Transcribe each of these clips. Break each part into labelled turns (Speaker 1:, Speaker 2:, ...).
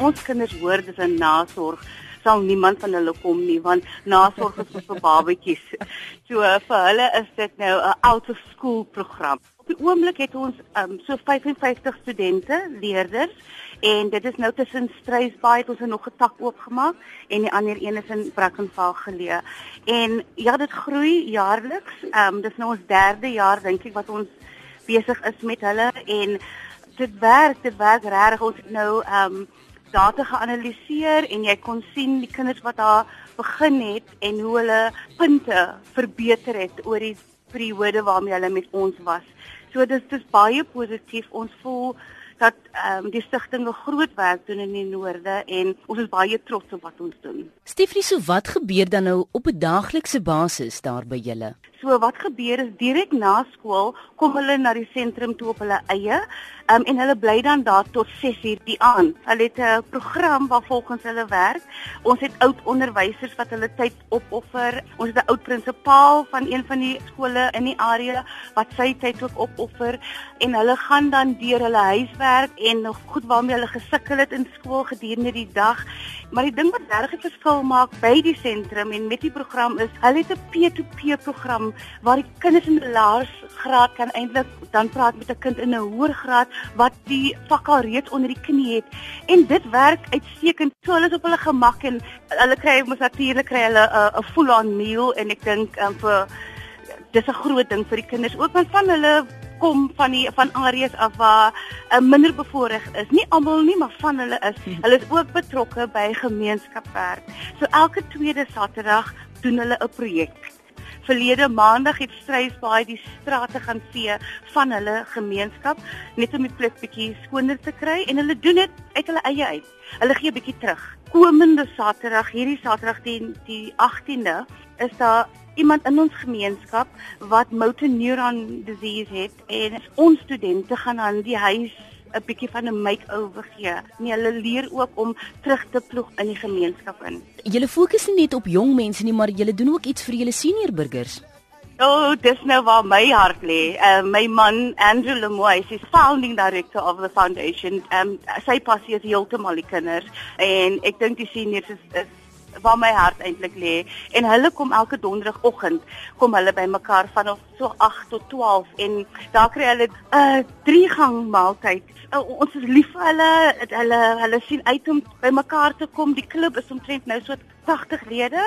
Speaker 1: ons kinders hoor dis 'n nasorg sal niemand van hulle kom nie want nasorg is vir babatjies. So vir hulle is dit nou 'n out of school program. Op die oomblik het ons um, so 55 studente, leerders en dit is nou tussen Strysbaai het ons nog 'n tak oopgemaak en die ander een is in Brackenfell geleë. En ja, dit groei jaarliks. Ehm um, dis nou ons derde jaar dink ek wat ons besig is met hulle en dit werk, dit werk regtig. Ons het nou ehm um, data geanaliseer en jy kon sien die kinders wat daar begin het en hoe hulle punte verbeter het oor die periode waarmee hulle met ons was. So dis dis baie positief. Ons voel dat ehm um, die stigting 'n groot werk doen in die noorde en ons is baie trots op wat ons doen.
Speaker 2: Stieflie, so wat gebeur dan nou op 'n daaglikse basis daar by julle?
Speaker 1: So wat gebeur is direk na skool kom hulle na die sentrum toe op hulle eie um, en hulle bly dan daar tot 6uur die aand. Hulle het 'n program waar volgens hulle werk. Ons het oud onderwysers wat hulle tyd opoffer. Ons het 'n oud prinsipaal van een van die skole in die area wat sy tyd ook opoffer en hulle gaan dan deur hulle huiswerk en nog goed waarmee hulle gesukkel het in skool gedurende die dag. Maar die ding wat regtig 'n verskil maak by die sentrum en met die program is, hulle het 'n P2P program waar die kinders in die laersgraad kan eintlik dan praat met 'n kind in 'n hoër graad wat die vak al reeds onder die knie het en dit werk uitstekend. So hulle is op hulle gemak en hulle kry mos natuurlik kry hulle 'n uh, full-on meal en ek dink um, vir dis 'n groot ding vir die kinders ook want van hulle kom van die van areas af waar uh, minder bevoorreg is. Nie almal nie, maar van hulle is. Hmm. Hulle is ook betrokke by gemeenskapswerk. So elke tweede Saterdag doen hulle 'n projek verlede maandag het Strysbaai die strate gaan vee van hulle gemeenskap net om die plek bietjie skoner te kry en hulle doen dit uit hulle eie uit. Hulle gee bietjie terug. Komende Saterdag, hierdie Saterdag die die 18de, is daar iemand in ons gemeenskap wat motor neuron disease het en ons studente gaan aan die huis 'n bietjie van 'n make-over gee. Nee, hulle leer ook om terug te ploeg in die gemeenskap in.
Speaker 2: Julle fokus nie net op jong mense nie, maar julle doen ook iets vir julle senior burgers.
Speaker 1: O, oh, dis nou waar my hart lê. Uh, my man Andrew Lemoy is founding director of the foundation. Um sy passie is heeltemal die kinders en ek dink die seniors is, is waar my hart eintlik lê en hulle kom elke donderdagoggend kom hulle bymekaar van so 8 tot 12 en daar kry hulle 'n uh, drie gang maaltyd. Uh, ons is lief vir hulle, hulle hulle sien uit om bymekaar te kom. Die klub is omtrent nou so 80 lede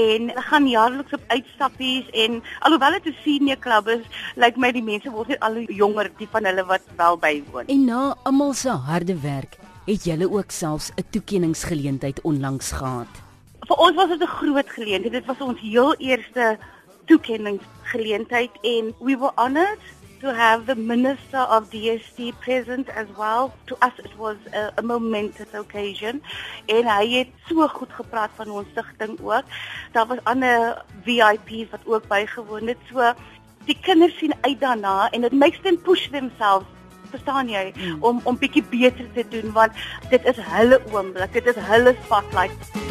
Speaker 1: en hulle gaan jaarliks op uitstappies en alhoewel dit 'n senior klub is, lyk my die mense word al jonger die van hulle wat wel bywoon.
Speaker 2: En na almal se harde werk het julle ook selfs 'n toekenningsgeleentheid onlangs gehad
Speaker 1: vir ons was dit 'n groot geleentheid. Dit was ons heel eerste toekenningsgeleentheid en we were honored to have the minister of DST present as well. To us it was a, a momentous occasion en hy het so goed gepraat van ons stigting ook. Daar was ander VIPs wat ook bygewoon het. So die kinders sien uit daarna en it makes them push themselves verstaan jy mm. om om bietjie beter te doen want dit is hulle oomblik dit is hulle spotlight